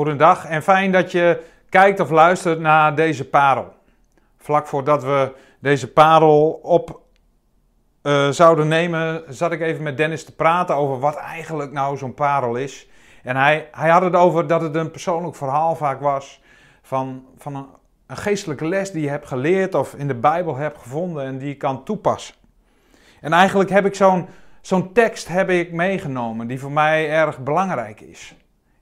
Goedendag en fijn dat je kijkt of luistert naar deze parel. Vlak voordat we deze parel op uh, zouden nemen, zat ik even met Dennis te praten over wat eigenlijk nou zo'n parel is. En hij, hij had het over dat het een persoonlijk verhaal vaak was van, van een, een geestelijke les die je hebt geleerd of in de Bijbel hebt gevonden en die je kan toepassen. En eigenlijk heb ik zo'n zo'n tekst heb ik meegenomen die voor mij erg belangrijk is.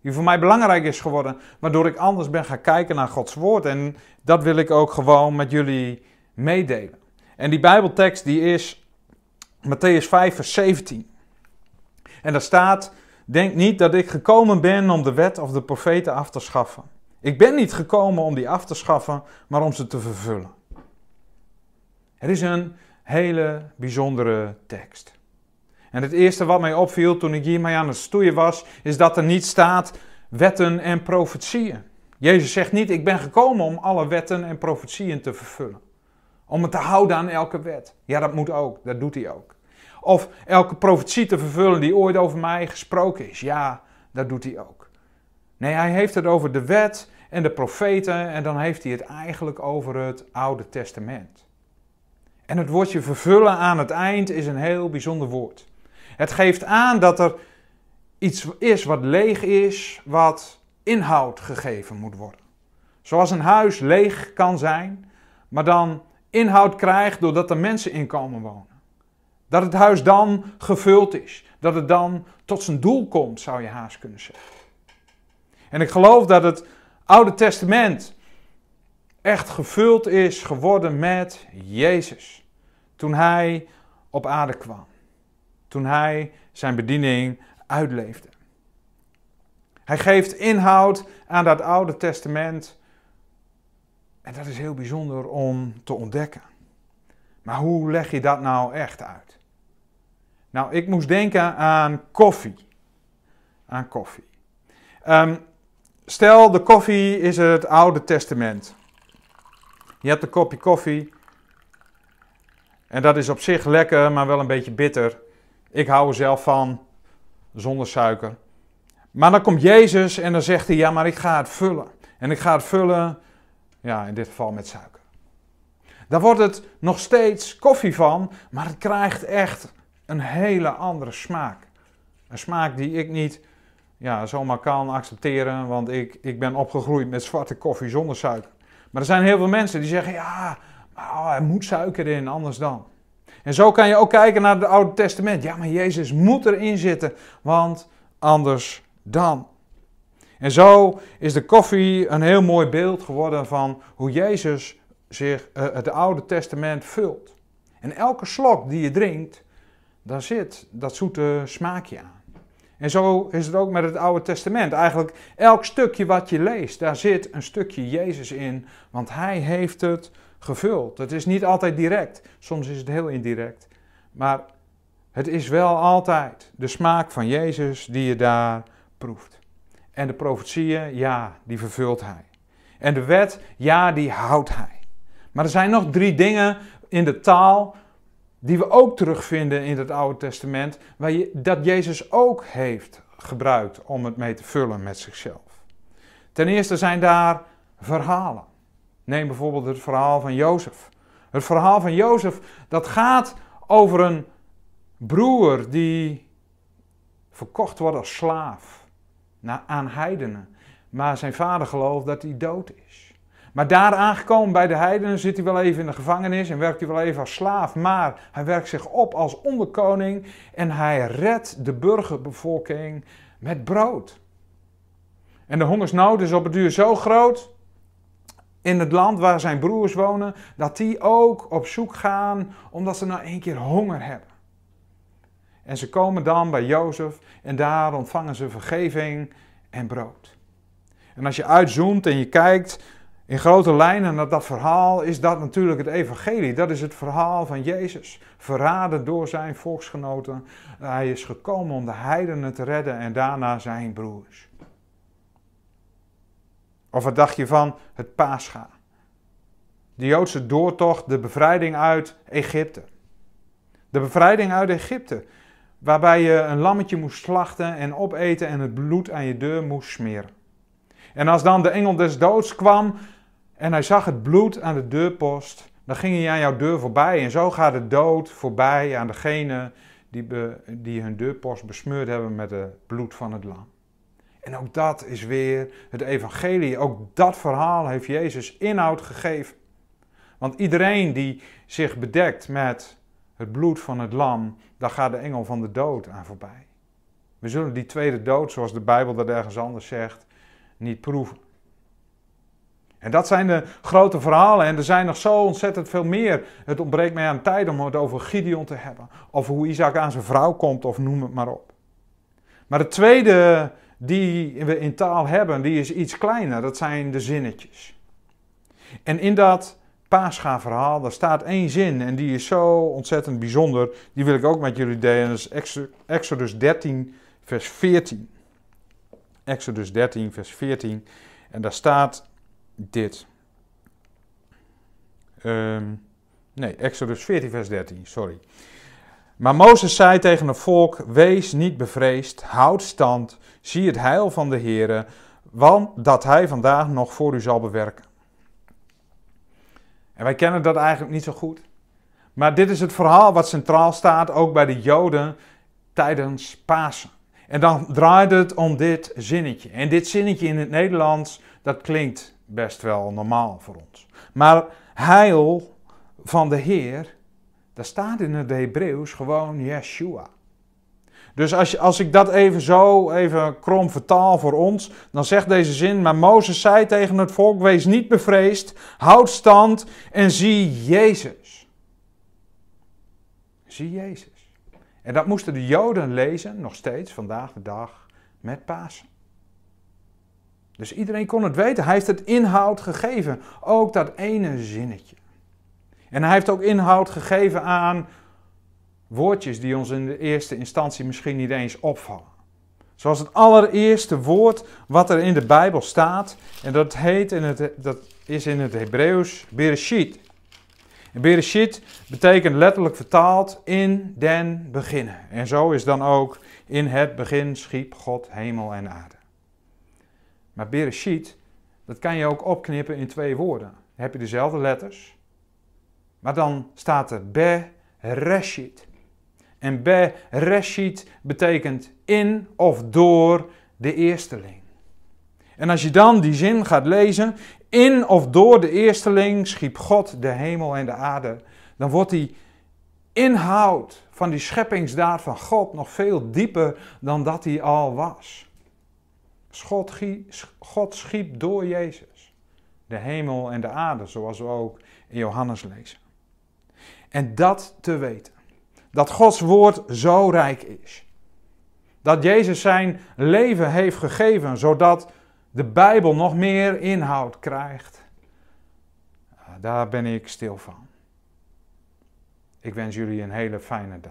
Die voor mij belangrijk is geworden, waardoor ik anders ben gaan kijken naar Gods woord. En dat wil ik ook gewoon met jullie meedelen. En die Bijbeltekst die is Matthäus 5, vers 17. En daar staat: Denk niet dat ik gekomen ben om de wet of de profeten af te schaffen. Ik ben niet gekomen om die af te schaffen, maar om ze te vervullen. Het is een hele bijzondere tekst. En het eerste wat mij opviel toen ik hiermee aan het stoeien was, is dat er niet staat wetten en profetieën. Jezus zegt niet, ik ben gekomen om alle wetten en profetieën te vervullen. Om het te houden aan elke wet. Ja, dat moet ook, dat doet hij ook. Of elke profetie te vervullen die ooit over mij gesproken is. Ja, dat doet hij ook. Nee, hij heeft het over de wet en de profeten en dan heeft hij het eigenlijk over het Oude Testament. En het woordje vervullen aan het eind is een heel bijzonder woord. Het geeft aan dat er iets is wat leeg is, wat inhoud gegeven moet worden. Zoals een huis leeg kan zijn, maar dan inhoud krijgt doordat er mensen in komen wonen. Dat het huis dan gevuld is. Dat het dan tot zijn doel komt, zou je haast kunnen zeggen. En ik geloof dat het Oude Testament echt gevuld is geworden met Jezus. Toen hij op aarde kwam toen hij zijn bediening uitleefde. Hij geeft inhoud aan dat Oude Testament. En dat is heel bijzonder om te ontdekken. Maar hoe leg je dat nou echt uit? Nou, ik moest denken aan koffie. Aan koffie. Ehm, stel, de koffie is het Oude Testament. Je hebt een kopje koffie. En dat is op zich lekker, maar wel een beetje bitter. Ik hou er zelf van, zonder suiker. Maar dan komt Jezus en dan zegt hij, ja, maar ik ga het vullen. En ik ga het vullen, ja, in dit geval met suiker. Daar wordt het nog steeds koffie van, maar het krijgt echt een hele andere smaak. Een smaak die ik niet ja, zomaar kan accepteren, want ik, ik ben opgegroeid met zwarte koffie zonder suiker. Maar er zijn heel veel mensen die zeggen, ja, maar oh, er moet suiker in, anders dan. En zo kan je ook kijken naar het Oude Testament. Ja, maar Jezus moet erin zitten, want anders dan. En zo is de koffie een heel mooi beeld geworden van hoe Jezus zich uh, het Oude Testament vult. En elke slok die je drinkt, daar zit dat zoete smaakje aan. En zo is het ook met het Oude Testament. Eigenlijk elk stukje wat je leest, daar zit een stukje Jezus in, want Hij heeft het gevuld. Het is niet altijd direct, soms is het heel indirect. Maar het is wel altijd de smaak van Jezus die je daar proeft. En de profetieën, ja, die vervult hij. En de wet, ja, die houdt hij. Maar er zijn nog drie dingen in de taal die we ook terugvinden in het Oude Testament, waar je, dat Jezus ook heeft gebruikt om het mee te vullen met zichzelf. Ten eerste zijn daar verhalen. Neem bijvoorbeeld het verhaal van Jozef. Het verhaal van Jozef, dat gaat over een broer die verkocht wordt als slaaf aan heidenen. Maar zijn vader gelooft dat hij dood is. Maar daar aangekomen bij de heidenen zit hij wel even in de gevangenis en werkt hij wel even als slaaf. Maar hij werkt zich op als onderkoning en hij redt de burgerbevolking met brood. En de hongersnood is op het duur zo groot in het land waar zijn broers wonen, dat die ook op zoek gaan omdat ze nou één keer honger hebben. En ze komen dan bij Jozef en daar ontvangen ze vergeving en brood. En als je uitzoomt en je kijkt in grote lijnen naar dat verhaal, is dat natuurlijk het evangelie. Dat is het verhaal van Jezus, verraden door zijn volksgenoten. Hij is gekomen om de heidenen te redden en daarna zijn broers. Of wat dacht je van het Pascha? De Joodse doortocht, de bevrijding uit Egypte. De bevrijding uit Egypte, waarbij je een lammetje moest slachten en opeten en het bloed aan je deur moest smeren. En als dan de engel des doods kwam en hij zag het bloed aan de deurpost, dan ging hij aan jouw deur voorbij. En zo gaat de dood voorbij aan degene die, die hun deurpost besmeurd hebben met het bloed van het lam. En ook dat is weer het evangelie. Ook dat verhaal heeft Jezus inhoud gegeven. Want iedereen die zich bedekt met het bloed van het lam, daar gaat de engel van de dood aan voorbij. We zullen die tweede dood, zoals de Bijbel dat ergens anders zegt, niet proeven. En dat zijn de grote verhalen. En er zijn nog zo ontzettend veel meer. Het ontbreekt mij aan tijd om het over Gideon te hebben. Of hoe Isaac aan zijn vrouw komt, of noem het maar op. Maar het tweede die we in taal hebben, die is iets kleiner. Dat zijn de zinnetjes. En in dat Pascha-verhaal, daar staat één zin en die is zo ontzettend bijzonder. Die wil ik ook met jullie delen. Dat is Exodus 13, vers 14. Exodus 13, vers 14. En daar staat dit. Um, nee, Exodus 14, vers 13, sorry. Maar Mozes zei tegen het volk: Wees niet bevreesd, houd stand, zie het heil van de Heere, want dat hij vandaag nog voor u zal bewerken. En wij kennen dat eigenlijk niet zo goed. Maar dit is het verhaal wat centraal staat ook bij de Joden tijdens Pasen. En dan draait het om dit zinnetje. En dit zinnetje in het Nederlands, dat klinkt best wel normaal voor ons. Maar heil van de Heer, daar staat in het Hebreeuws gewoon Yeshua. Dus als, als ik dat even zo, even krom vertaal voor ons, dan zegt deze zin, maar Mozes zei tegen het volk, wees niet bevreesd, houd stand en zie Jezus. Zie Jezus. En dat moesten de Joden lezen, nog steeds, vandaag de dag, met Pasen. Dus iedereen kon het weten. Hij heeft het inhoud gegeven. Ook dat ene zinnetje. En hij heeft ook inhoud gegeven aan woordjes die ons in de eerste instantie misschien niet eens opvallen. Zoals het allereerste woord wat er in de Bijbel staat. En dat, heet in het, dat is in het Hebreeuws Bereshit. En Bereshit betekent letterlijk vertaald in den beginnen. En zo is dan ook in het begin schiep God hemel en aarde. Maar Bereshit, dat kan je ook opknippen in twee woorden. Heb je dezelfde letters. Maar dan staat er Bereshit. En Bereshit betekent in of door de eersteling. En als je dan die zin gaat lezen, in of door de eersteling schiep God de hemel en de aarde, dan wordt die inhoud van die scheppingsdaad van God nog veel dieper dan dat hij al was. God schiep door Jezus de hemel en de aarde, zoals we ook in Johannes lezen. En dat te weten, dat Gods woord zo rijk is, dat Jezus zijn leven heeft gegeven, zodat de Bijbel nog meer inhoud krijgt, daar ben ik stil van. Ik wens jullie een hele fijne dag.